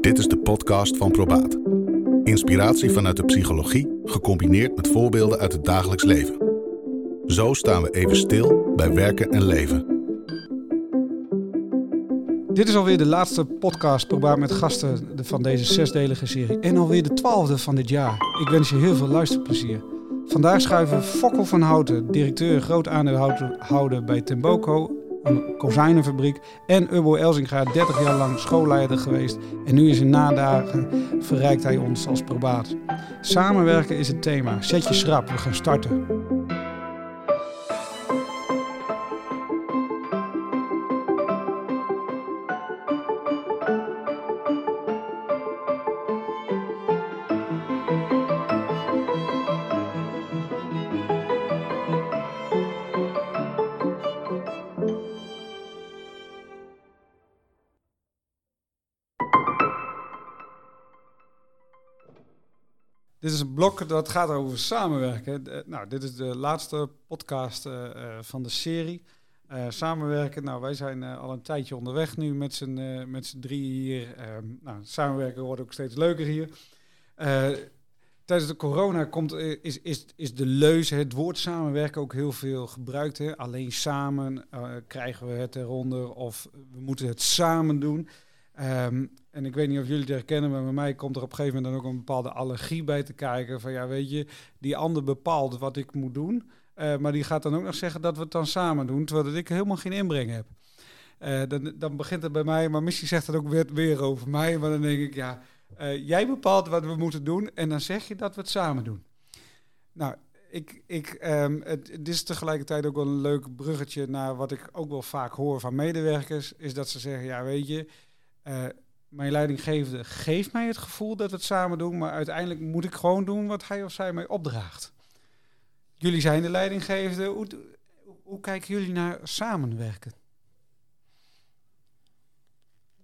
Dit is de podcast van Probaat. Inspiratie vanuit de psychologie, gecombineerd met voorbeelden uit het dagelijks leven. Zo staan we even stil bij werken en leven. Dit is alweer de laatste podcast Probaat met gasten van deze zesdelige serie. En alweer de twaalfde van dit jaar. Ik wens je heel veel luisterplezier. Vandaag schuiven Fokkel van Houten, directeur groot aandeelhouder bij Temboco, een kozijnenfabriek. En Ubbo Elzinga, 30 jaar lang schoolleider geweest. En nu in nadagen verrijkt hij ons als probaat. Samenwerken is het thema. Zet je schrap, we gaan starten. Dit is een blok dat gaat over samenwerken. Eh, nou, dit is de laatste podcast uh, van de serie. Uh, samenwerken, nou, wij zijn al een tijdje onderweg nu met z'n met drieën hier. Ehm, nou, samenwerken wordt ook steeds leuker hier. tijdens de corona komt, is, is, is de leus, het woord samenwerken ook heel veel gebruikt. Hè? Alleen samen krijgen we het eronder of we moeten het samen doen. Um, en ik weet niet of jullie het herkennen, maar bij mij komt er op een gegeven moment dan ook een bepaalde allergie bij te kijken. Van ja, weet je, die ander bepaalt wat ik moet doen. Uh, maar die gaat dan ook nog zeggen dat we het dan samen doen, terwijl ik helemaal geen inbreng heb. Uh, dan, dan begint het bij mij, maar misschien zegt het ook weer, weer over mij. Maar dan denk ik, ja, uh, jij bepaalt wat we moeten doen en dan zeg je dat we het samen doen. Nou, ik, ik, um, het, het, is tegelijkertijd ook wel een leuk bruggetje naar wat ik ook wel vaak hoor van medewerkers. Is dat ze zeggen, ja weet je, uh, mijn leidinggevende geeft mij het gevoel dat we het samen doen, maar uiteindelijk moet ik gewoon doen wat hij of zij mij opdraagt. Jullie zijn de leidinggevende. Hoe, hoe kijken jullie naar samenwerken?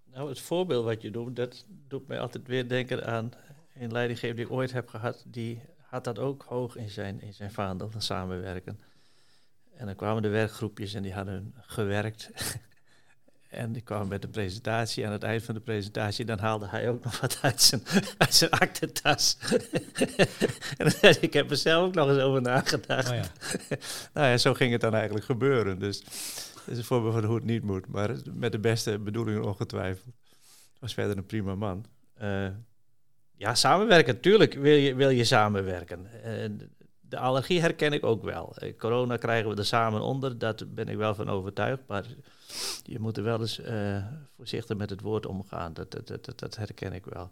Nou, het voorbeeld wat je doet, dat doet mij altijd weer denken aan een leidinggever die ik ooit heb gehad. Die had dat ook hoog in zijn, in zijn vaandel, samenwerken. En dan kwamen de werkgroepjes en die hadden gewerkt. En die kwam met de presentatie. Aan het eind van de presentatie, dan haalde hij ook nog wat uit zijn, uit zijn aktentas. en dan, ik heb er zelf ook nog eens over nagedacht. Oh ja. nou ja, zo ging het dan eigenlijk gebeuren. Dus dat is een voorbeeld van hoe het niet moet. Maar met de beste bedoelingen ongetwijfeld. Was verder een prima man. Uh, ja, samenwerken. Tuurlijk wil je, wil je samenwerken. Uh, de allergie herken ik ook wel. Uh, corona krijgen we er samen onder. Daar ben ik wel van overtuigd. Maar je moet er wel eens uh, voorzichtig met het woord omgaan. Dat, dat, dat, dat, herken ik wel.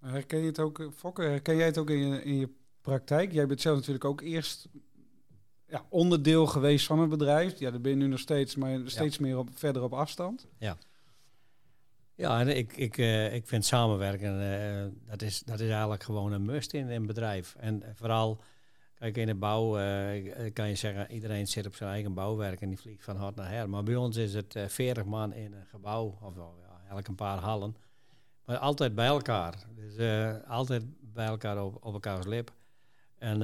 Herken je het ook, Fokker, herken jij het ook in je, in je praktijk? Jij bent zelf natuurlijk ook eerst ja, onderdeel geweest van een bedrijf. Ja, daar ben je nu nog steeds, maar steeds meer op, verder op afstand. Ja. Ja, ik, ik, uh, ik vind samenwerken, uh, dat, is, dat is eigenlijk gewoon een must in een bedrijf. En vooral Kijk, in de bouw uh, kan je zeggen, iedereen zit op zijn eigen bouwwerk en die vliegt van hart naar her. Maar bij ons is het uh, eh, 40 man in een gebouw, of wel, ja, eigenlijk een paar hallen. Maar altijd bij elkaar. Dus altijd bij elkaar op, op elkaars lip. En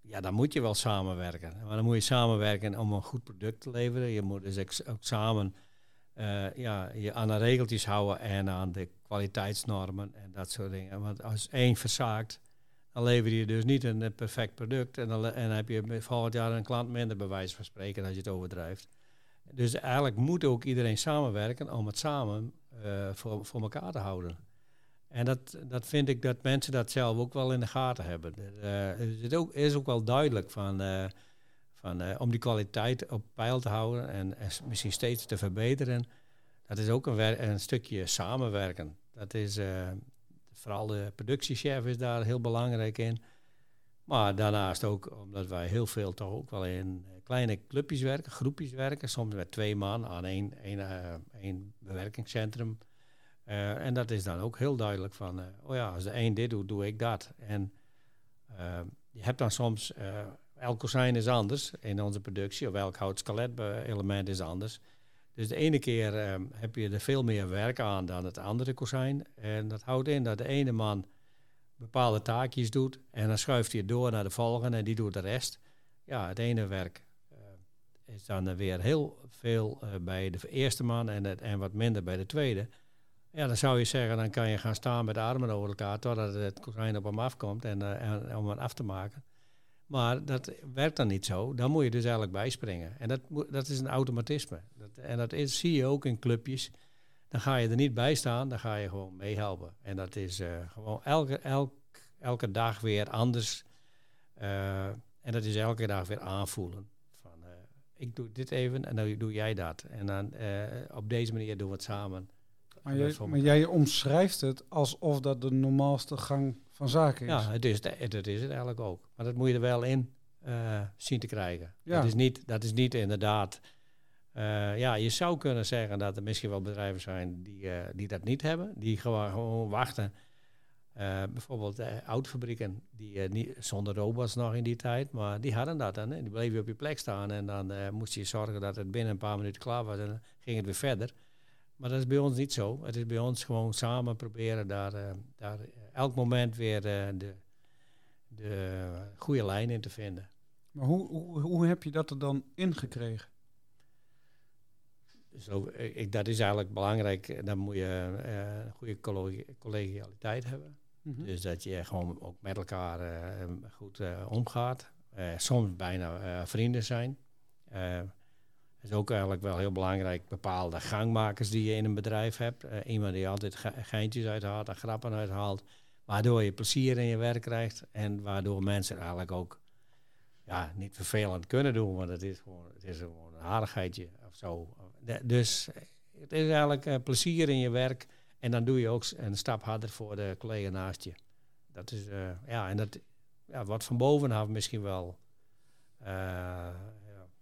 ja, dan moet je wel samenwerken. Maar dan moet je samenwerken om een goed product te leveren. Je moet dus ook samen ja, je aan de regeltjes houden en aan de kwaliteitsnormen en dat soort dingen. Want als één verzaakt, dan lever je dus niet een, eh, perfect product. En dan, en heb je volgend jaar een klant minder, bij wijze van spreken, als je het overdrijft. Dus eigenlijk moet ook iedereen samenwerken om het samen uh, voor, voor elkaar te houden. En dat, dat vind ik dat mensen dat zelf ook wel in de gaten hebben. Uh, het ook, is ook wel duidelijk van, van, om die kwaliteit op peil te houden en, en, misschien steeds te verbeteren. Dat is ook een, een stukje samenwerken. Dat is, vooral de productiechef is daar heel belangrijk in. Maar daarnaast ook omdat wij heel veel toch ook wel in kleine clubjes werken, groepjes werken. Soms met twee man aan één, één, uh, bewerkingscentrum. En dat is dan ook heel duidelijk van, oh ja, als de een dit doet, doe ik dat. En je hebt dan soms, elk kozijn is anders in onze productie, of elk houtskelet element is anders. Dus de ene keer ehm, heb je er veel meer werk aan dan het andere kozijn. En dat houdt in dat de ene man bepaalde taakjes doet en dan schuift hij het door naar de volgende en die doet de rest. Ja, het ene werk uh, is dan weer heel veel uh, bij de eerste man en, het, en wat minder bij de tweede. Ja, dan zou je zeggen, dan kan je gaan staan met de armen over elkaar totdat het kozijn op hem afkomt en, uh, en, om het af te maken. Maar dat werkt dan niet zo. Dan moet je dus eigenlijk bijspringen. En dat, dat is een automatisme. Dat, en dat is, zie je ook in clubjes. Dan ga je er niet bij staan, dan ga je gewoon meehelpen. En dat is uh, gewoon elke, elk, elke dag weer anders. Uh, en dat is elke dag weer aanvoelen. Van, uh, ik doe dit even en dan doe jij dat. En dan op deze manier doen we het samen. Maar jij, maar jij omschrijft het alsof dat de normaalste gang van zaken is. Ja, het is, het, is het eigenlijk ook. Maar dat moet je er wel in uh, zien te krijgen. Ja. Dat, is niet, dat is niet inderdaad... Uh, ja, je zou kunnen zeggen dat er misschien wel bedrijven zijn die, uh, die dat niet hebben. Die gewoon, gewoon wachten. bijvoorbeeld autofabrieken, die niet, zonder robots nog in die tijd. Maar die hadden dat dan. Hè. Die bleven op je plek staan. En dan moest je zorgen dat het binnen een paar minuten klaar was. En dan ging het weer verder. Maar dat is bij ons niet zo. Het is bij ons gewoon samen proberen daar, uh, daar elk moment weer uh, de, de goede lijn in te vinden. Maar hoe, hoe, hoe heb je dat er dan ingekregen? Zo, ik, dat is eigenlijk belangrijk. Dan moet je uh, goede collegialiteit hebben. Mm -hmm. Dus dat je gewoon ook met elkaar uh, goed uh, omgaat. soms bijna vrienden zijn. Het is ook eigenlijk wel heel belangrijk, bepaalde gangmakers die je in een bedrijf hebt. iemand die altijd ge geintjes uithaalt en grappen uithaalt. Waardoor je plezier in je werk krijgt en waardoor mensen eigenlijk ook ja, niet vervelend kunnen doen, want het is gewoon, het is gewoon een aardigheidje of zo. dus het is eigenlijk uh, plezier in je werk en dan doe je ook een stap harder voor de collega naast je. Dat is, uh, ja, en dat ja, wordt van bovenaf misschien wel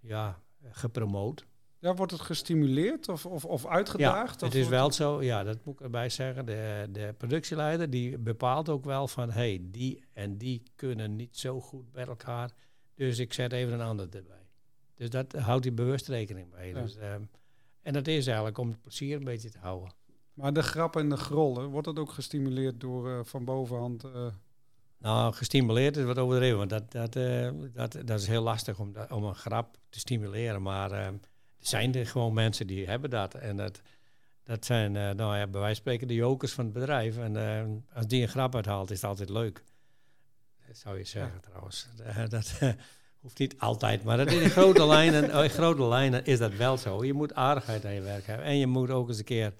ja, gepromoot. Ja, wordt het gestimuleerd of, of, of uitgedaagd? Ja, het is wel zo, ja, dat moet ik erbij zeggen. De, de productieleider die bepaalt ook wel van... hey, die en die kunnen niet zo goed bij elkaar. Dus ik zet even een ander erbij. Dus dat houdt hij bewust rekening mee. Ja. Dus, um, en dat is eigenlijk om het plezier een beetje te houden. Maar de grap en de grollen, wordt dat ook gestimuleerd door uh, van bovenhand... Uh... Nou, gestimuleerd is wat overdreven. Want dat, dat, uh, dat, dat is heel lastig om, om een grap te stimuleren. Maar ehm, zijn er gewoon mensen die hebben dat. En dat, dat zijn, uh, nou ja, bij wijze van spreken de jokers van het bedrijf. En uh, als die een grap uithaalt, is het altijd leuk. Dat zou je zeggen ja. trouwens. Uh, dat hoeft niet altijd, maar dat in grote, lijnen, in grote lijnen is dat wel zo. Je moet aardigheid aan je werk hebben. En je moet ook eens een keer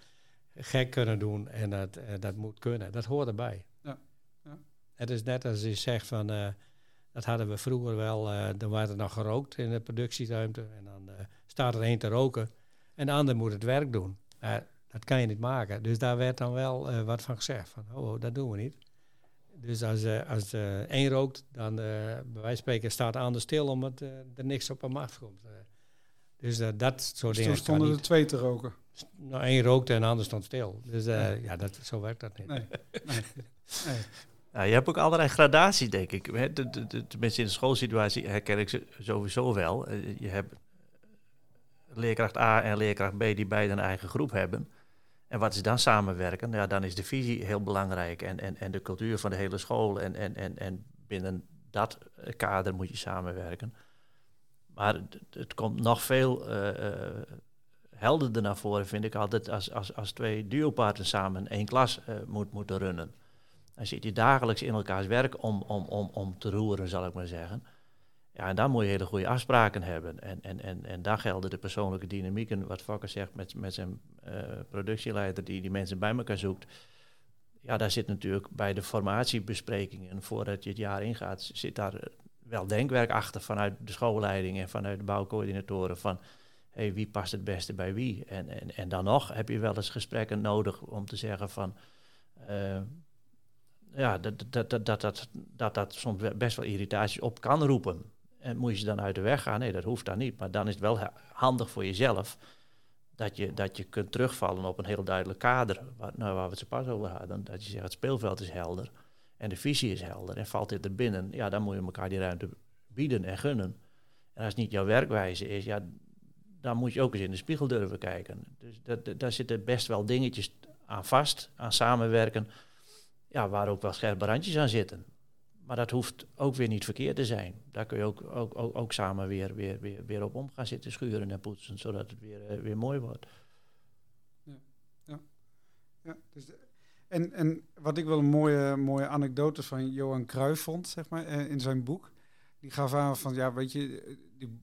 gek kunnen doen. En dat, dat moet kunnen. Dat hoort erbij. Ja. ja. Het is net als je zegt van... dat hadden we vroeger wel, dan werd er nog gerookt in de productieruimte. En dan staat er één te roken en de ander moet het werk doen. Dat kan je niet maken. Dus daar werd dan wel uh, wat van gezegd. Van, oh, dat doen we niet. Dus als, als één rookt, dan bij wijze van spreken staat de ander stil omdat er niks op hem afkomt. dus dat soort dus dingen. Toen stonden er twee te roken. Nou, één rookte en de ander stond stil. Dus ja, ja dat, zo werkt dat niet. Nee. nee. nee. Nou, je hebt ook allerlei gradaties, denk ik. Tenminste, in de schoolsituatie herken ik ze sowieso wel. Je hebt leerkracht A en leerkracht B die beide een eigen groep hebben. En wat is dan samenwerken? Ja, dan is de visie heel belangrijk en, en, en de cultuur van de hele school. En, en, en, en binnen dat kader moet je samenwerken. Maar het, komt nog veel uh, uh, helderder naar voren, vind ik altijd, als, als, als twee duopartners samen één klas moet, moeten runnen. Dan zit je dagelijks in elkaars werk om, om, om, om te roeren, zal ik maar zeggen. Ja, en daar moet je hele goede afspraken hebben. En, en, en, en daar gelden de persoonlijke dynamieken, wat Fokker zegt met, met zijn uh, productieleider, die die mensen bij elkaar zoekt. Ja, daar zit natuurlijk bij de formatiebesprekingen, voordat je het jaar ingaat, zit daar wel denkwerk achter vanuit de schoolleiding en vanuit de bouwcoördinatoren van hey, wie past het beste bij wie. En, en, en dan nog heb je wel eens gesprekken nodig om te zeggen van uh, ja, dat, dat, dat, dat, dat, dat, dat soms best wel irritaties op kan roepen. En moet je ze dan uit de weg gaan? Nee, dat hoeft dan niet. Maar dan is het wel handig voor jezelf dat je, dat je kunt terugvallen op een heel duidelijk kader. Waar, nou, waar we het zo pas over hadden. Dat je zegt, het speelveld is helder en de visie is helder. En valt dit er binnen, ja, dan moet je elkaar die ruimte bieden en gunnen. En als het niet jouw werkwijze is, ja, dan moet je ook eens in de spiegel durven kijken. Dus dat, daar zitten best wel dingetjes aan vast, aan samenwerken, ja, waar ook wel scherpe randjes aan zitten. Maar dat hoeft ook weer niet verkeerd te zijn. Daar kun je ook, ook, ook, ook samen weer, weer, weer, weer op om gaan zitten schuren en poetsen, zodat het weer, uh, weer mooi wordt. Ja. ja. Ja, dus en, en wat ik wel een mooie, mooie anekdote van Johan Cruijff vond, zeg maar, eh, in zijn boek. Die gaf aan van, ja, weet je, die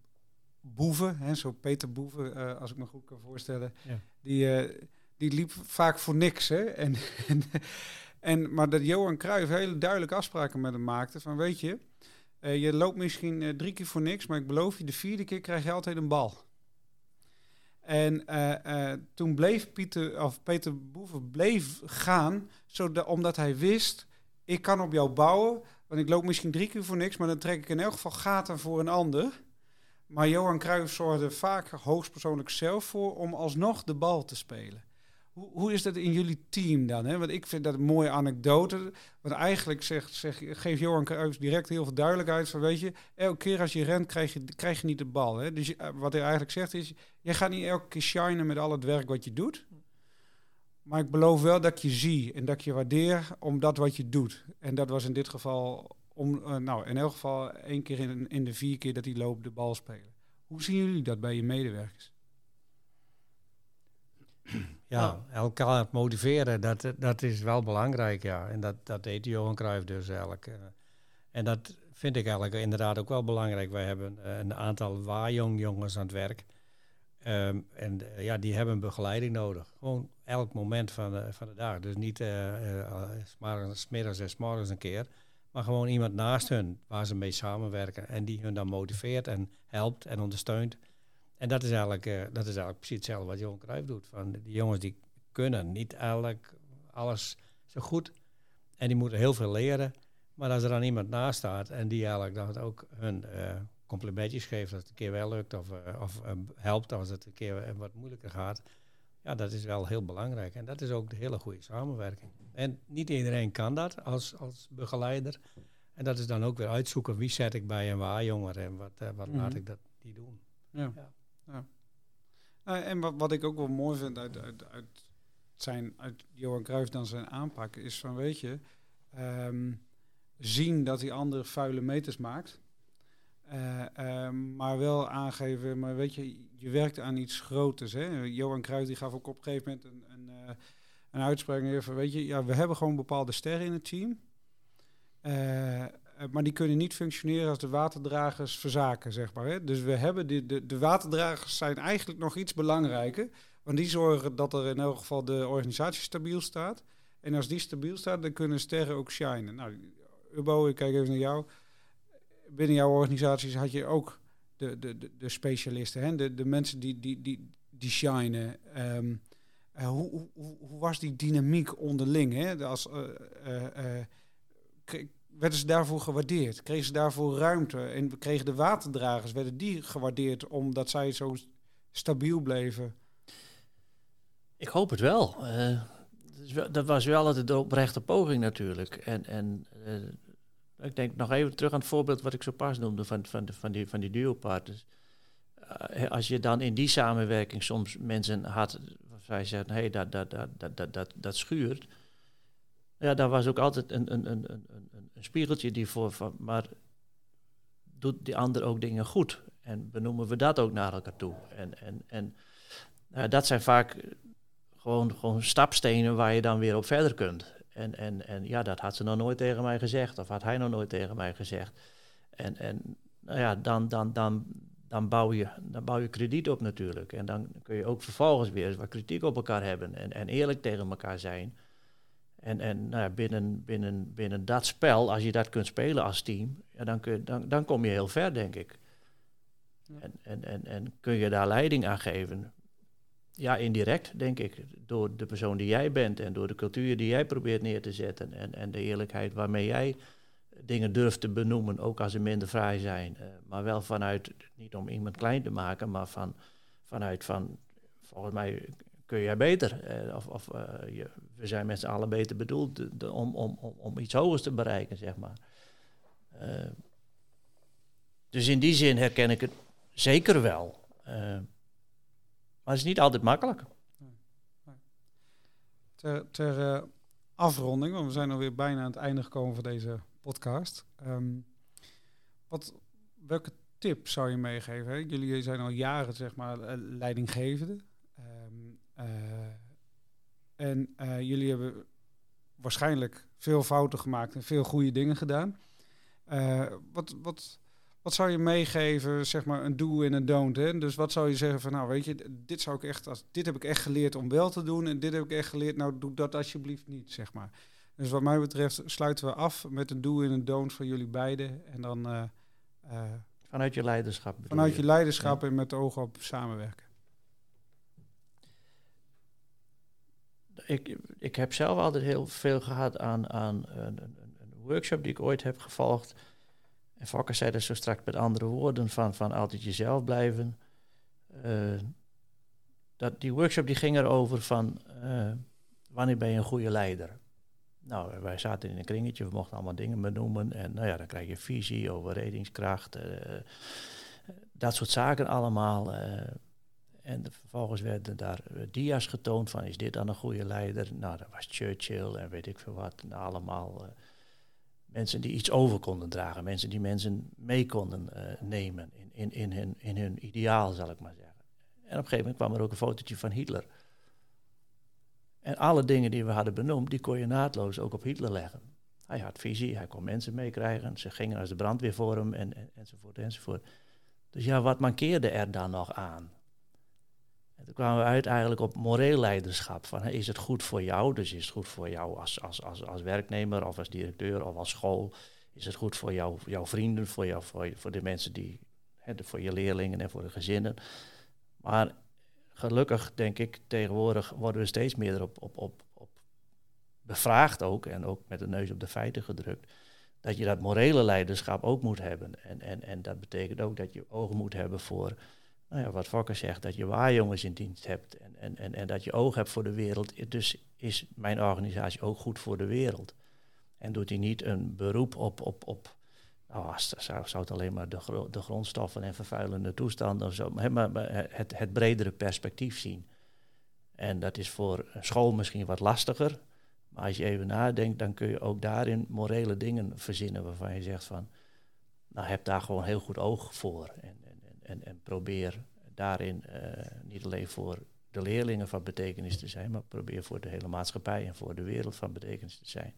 boeven, hè, zo Peter Boeven, uh, als ik me goed kan voorstellen, ja. die, uh, die liep vaak voor niks. Hè? En, en, en, maar dat Johan Cruijff hele duidelijke afspraken met hem maakte van, weet je, uh, je loopt misschien drie keer voor niks, maar ik beloof je, de vierde keer krijg je altijd een bal. En uh, toen bleef Pieter, of Peter Boeven bleef gaan, omdat hij wist, ik kan op jou bouwen, want ik loop misschien drie keer voor niks, maar dan trek ik in elk geval gaten voor een ander. Maar Johan Cruijff zorgde vaak hoogstpersoonlijk zelf voor om alsnog de bal te spelen. Hoe, hoe is dat in jullie team dan? Hè? Want ik vind dat een mooie anekdote. Want eigenlijk zegt, zeg, geeft Johan Cruijff direct heel veel duidelijkheid van... weet je, elke keer als je rent krijg je, krijg je niet de bal. Hè? Dus eh, wat hij eigenlijk zegt is... jij gaat niet elke keer shinen met al het werk wat je doet... Maar ik beloof wel dat je zie en dat je waardeer om dat wat je doet. En dat was in dit geval, om, uh, nou in elk geval één keer in, in de vier keer dat hij loopt de bal spelen. Hoe zien jullie dat bij je medewerkers? Ja, elkaar motiveren, dat, dat is wel belangrijk, ja. En dat, dat deed Johan Cruijff dus eigenlijk. En dat vind ik eigenlijk inderdaad ook wel belangrijk. Wij hebben een aantal waarjong jongens aan het werk. Um, en uh, ja, die hebben begeleiding nodig. Gewoon elk moment van de, van de dag. Dus niet uh, uh, smiddags en morgens een keer. Maar gewoon iemand naast hun waar ze mee samenwerken. En die hun dan motiveert en helpt en ondersteunt. En dat is eigenlijk, uh, dat is eigenlijk precies hetzelfde wat Johan Cruijff doet. Van die jongens die kunnen niet eigenlijk alles zo goed. En die moeten heel veel leren. Maar als er dan iemand naast staat en die eigenlijk dan ook hun uh, complimentjes geeft als het een keer wel lukt of, uh, of helpt als het een keer wat moeilijker gaat. Ja, dat is wel heel belangrijk. En dat is ook de hele goede samenwerking. En niet iedereen kan dat als, als begeleider. En dat is dan ook weer uitzoeken wie zet ik bij een waar jongeren en wat, wat mm -hmm. laat ik dat die doen. Ja. ja. Ja. Nou, en wat, wat ik ook wel mooi vind uit, uit, uit, zijn, uit Johan Cruijff dan zijn aanpak, is van weet je, um, zien dat hij andere vuile meters maakt. Uh, um, maar wel aangeven, maar weet je, je werkt aan iets groters. Hè? Johan Cruijff die gaf ook op een gegeven moment een, een, uh, een uitspraak van, weet je, ja, we hebben gewoon bepaalde sterren in het team. Uh, maar die kunnen niet functioneren als de waterdragers verzaken, zeg maar. Hè? Dus we hebben de, de waterdragers zijn eigenlijk nog iets belangrijker. Want die zorgen dat er in elk geval de organisatie stabiel staat. En als die stabiel staat, dan kunnen sterren ook shinen. Nou, Ubo, ik kijk even naar jou. Binnen jouw organisaties had je ook de, de, de, specialisten, hè? De, de mensen die, die, die, die shinen. Um, uh, hoe, hoe, hoe, was die dynamiek onderling? Hè? Als, uh, werden ze daarvoor gewaardeerd? Kregen ze daarvoor ruimte? En kregen de waterdragers, werden die gewaardeerd omdat zij zo stabiel bleven? Ik hoop het wel. Uh, dat was wel altijd de oprechte poging natuurlijk. En, en uh, ik denk nog even terug aan het voorbeeld wat ik zo pas noemde van, van, van die, van die duopartners. Uh, als je dan in die samenwerking soms mensen had, zij zeggen, hey, dat, dat, dat, dat, dat, dat schuurt. Ja, daar was ook altijd een, een, een, een, een spiegeltje die voor van, maar doet die ander ook dingen goed? En benoemen we dat ook naar elkaar toe? En, en, en nou, dat zijn vaak gewoon, gewoon stapstenen waar je dan weer op verder kunt. En, en, en ja, dat had ze nog nooit tegen mij gezegd, of had hij nog nooit tegen mij gezegd. En, en nou ja, dan, dan, dan, dan, bouw je, dan bouw je krediet op natuurlijk. En dan kun je ook vervolgens weer eens wat kritiek op elkaar hebben en, en eerlijk tegen elkaar zijn. En, en nou ja, binnen, binnen, binnen dat spel, als je dat kunt spelen als team, ja, dan, kun, dan, dan kom je heel ver, denk ik. Ja. En, en, en, en kun je daar leiding aan geven? Ja, indirect, denk ik. Door de persoon die jij bent en door de cultuur die jij probeert neer te zetten. En, en de eerlijkheid waarmee jij dingen durft te benoemen, ook als ze minder vrij zijn. Uh, maar wel vanuit, niet om iemand klein te maken, maar van, vanuit van, volgens mij kun jij beter. Eh, of of je, we zijn met z'n allen beter bedoeld om, om, om, iets hogers te bereiken, zeg maar. Uh, dus in die zin herken ik het zeker wel. maar het is niet altijd makkelijk. Ter, ter afronding, want we zijn alweer bijna aan het einde gekomen van deze podcast. Um, wat, welke tip zou je meegeven? Jullie zijn al jaren zeg maar leidinggevende. Um, En eh, jullie hebben waarschijnlijk veel fouten gemaakt en veel goede dingen gedaan. Uh, wat, wat, wat zou je meegeven, zeg maar, een do en een don't? Hè? Dus wat zou je zeggen van, nou weet je, dit zou ik echt, als, dit heb ik echt geleerd om wel te doen en dit heb ik echt geleerd, nou doe dat alsjeblieft niet, zeg maar. Dus wat mij betreft sluiten we af met een do en een don't van jullie beiden en dan... Uh, uh, vanuit je leiderschap. Vanuit je, leiderschap en met oog op samenwerken. Ik, ik heb zelf altijd heel veel gehad aan, aan een, een, workshop die ik ooit heb gevolgd en Fokker zei dat zo straks met andere woorden, van, van altijd jezelf blijven. Uh, dat, die workshop die ging erover van uh, wanneer ben je een goede leider? Nou, wij zaten in een kringetje, we mochten allemaal dingen benoemen. En nou ja, dan krijg je visie, overredingskracht, uh, dat soort zaken allemaal. En vervolgens werden daar dia's getoond van, is dit dan een goede leider? Nou, dat was Churchill en weet ik veel wat. Nou, allemaal mensen die iets over konden dragen, mensen die mensen mee konden uh, nemen in, in, in, hun, in hun ideaal, zal ik maar zeggen. En op een gegeven moment kwam er ook een fotootje van Hitler. En alle dingen die we hadden benoemd, die kon je naadloos ook op Hitler leggen. Hij had visie, hij kon mensen meekrijgen, ze gingen als de brandweer voor hem en, en, enzovoort enzovoort. Dus ja, wat mankeerde er dan nog aan? En toen kwamen we uit eigenlijk op moreel leiderschap. Van, is het goed voor jou? Dus is het goed voor jou als, als, als, als werknemer of als directeur of als school? Is het goed voor jou, jouw vrienden, voor, jou, voor, voor de mensen die, hè, voor je leerlingen en voor de gezinnen? Maar gelukkig denk ik, tegenwoordig worden we steeds meer op, op, op, op bevraagd ook en ook met de neus op de feiten gedrukt. Dat je dat morele leiderschap ook moet hebben. En, en, en dat betekent ook dat je ogen moet hebben voor nou ja, wat Fokker zegt, dat je waarjongens in dienst hebt en, en, en, en dat je oog hebt voor de wereld. Dus is mijn organisatie ook goed voor de wereld. En doet hij niet een beroep op, op, op nou, zou, zou het alleen maar de, de grondstoffen en vervuilende toestanden of zo, maar, het, het bredere perspectief zien. En dat is voor school misschien wat lastiger. Maar als je even nadenkt, dan kun je ook daarin morele dingen verzinnen waarvan je zegt van, nou heb daar gewoon heel goed oog voor. En, en, en probeer daarin uh, niet alleen voor de leerlingen van betekenis te zijn, maar probeer voor de hele maatschappij en voor de wereld van betekenis te zijn.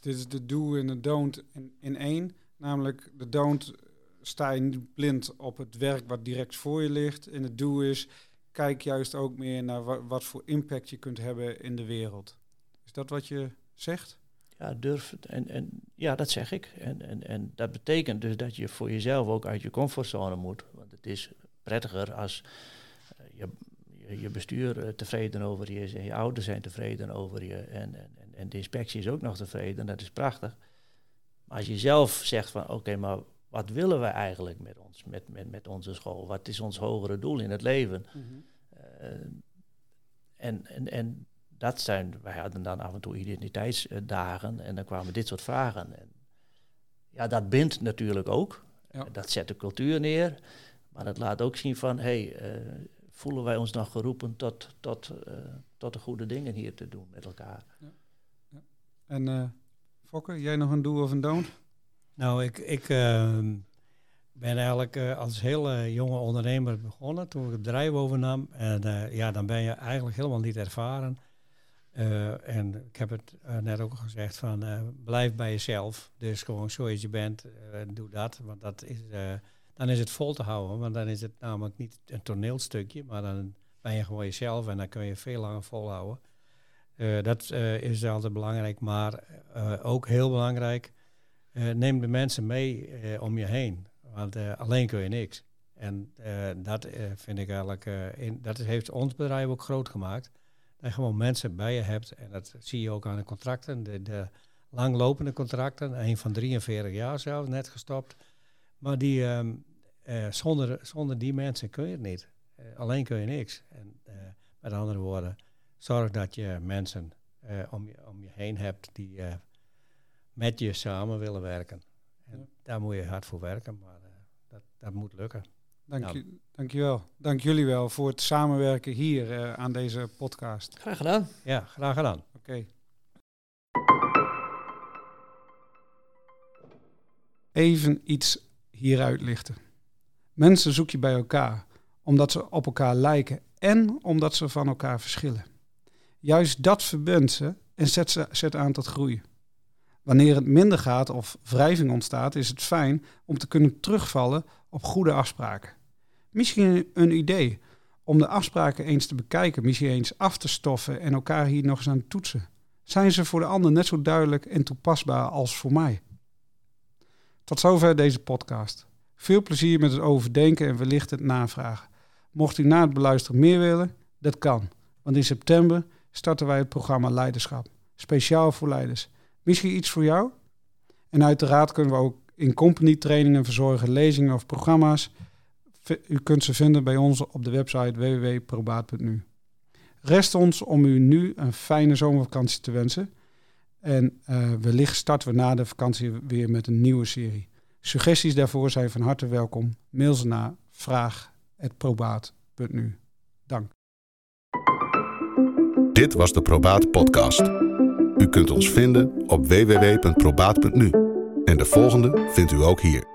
Dit is de do en de don't in, in één. Namelijk de don't sta je niet blind op het werk wat direct voor je ligt. En de do is kijk juist ook meer naar wat, wat voor impact je kunt hebben in de wereld. Is dat wat je zegt? Ja, durf. En, en ja, dat zeg ik. En, en, en dat betekent dus dat je voor jezelf ook uit je comfortzone moet. Het is prettiger als uh, je, je, bestuur uh, tevreden over je is en je ouders zijn tevreden over je. En, en, en de inspectie is ook nog tevreden. Dat is prachtig. Maar als je zelf zegt van oké, maar wat willen we eigenlijk met ons, met, met, met onze school? Wat is ons hogere doel in het leven? Mm -hmm. uh, en, en, en dat zijn, wij hadden dan af en toe identiteitsdagen en dan kwamen dit soort vragen. En ja, dat bindt natuurlijk ook. Ja. Dat zet de cultuur neer. Maar dat laat ook zien van, hé, hey, uh, voelen wij ons nog geroepen tot, tot, uh, tot de goede dingen hier te doen met elkaar. Ja. Ja. En uh, Fokker, jij nog een do of een don't? Nou, ik, ik ehm, ben eigenlijk als hele jonge ondernemer begonnen toen ik het bedrijf overnam. En ja, dan ben je eigenlijk helemaal niet ervaren. Uh, en ik heb het uh, net ook gezegd van uh, blijf bij jezelf. Dus gewoon zoals je bent, doe dat. Want dat is, dan is het vol te houden. Want dan is het namelijk niet een toneelstukje, maar dan ben je gewoon jezelf en dan kun je veel langer volhouden. dat is altijd belangrijk, maar ook heel belangrijk, neem de mensen mee om je heen. Want alleen kun je niks. En dat vind ik eigenlijk, dat heeft ons bedrijf ook groot gemaakt en gewoon mensen bij je hebt. En dat zie je ook aan de contracten. De, de langlopende contracten. Een van 43 jaar zelf, net gestopt. Maar die, um, uh, zonder, zonder die mensen kun je het niet. Uh, alleen kun je niks. En uh, met andere woorden, zorg dat je mensen om, je, om je heen hebt die met je samen willen werken. En ja. daar moet je hard voor werken, maar dat, dat moet lukken. Dank, nou. je, dank je wel. Dank jullie wel voor het samenwerken hier uh, aan deze podcast. Graag gedaan. Ja, graag gedaan. Oké. Okay. Even iets hieruit lichten. Mensen zoek je bij elkaar omdat ze op elkaar lijken en omdat ze van elkaar verschillen. Juist dat verbindt ze en zet, ze, zet aan tot groeien. Wanneer het minder gaat of wrijving ontstaat, is het fijn om te kunnen terugvallen op goede afspraken. Misschien een idee om de afspraken eens te bekijken, misschien eens af te stoffen en elkaar hier nog eens aan toetsen. Zijn ze voor de ander net zo duidelijk en toepasbaar als voor mij? Tot zover deze podcast. Veel plezier met het overdenken en wellicht het navragen. Mocht u na het beluisteren meer willen, dat kan. Want in september starten wij het programma Leiderschap. Speciaal voor leiders. Misschien iets voor jou? En uiteraard kunnen we ook in company trainingen verzorgen, lezingen of programma's. U kunt ze vinden bij ons op de website www.probaat.nu. Rest ons om u nu een fijne zomervakantie te wensen. En uh, wellicht starten we na de vakantie weer met een nieuwe serie. Suggesties daarvoor zijn van harte welkom. Mail ze naar vraag.probaat.nu. Dank. Dit was de Probaat Podcast. U kunt ons vinden op www.probaat.nu. En de volgende vindt u ook hier.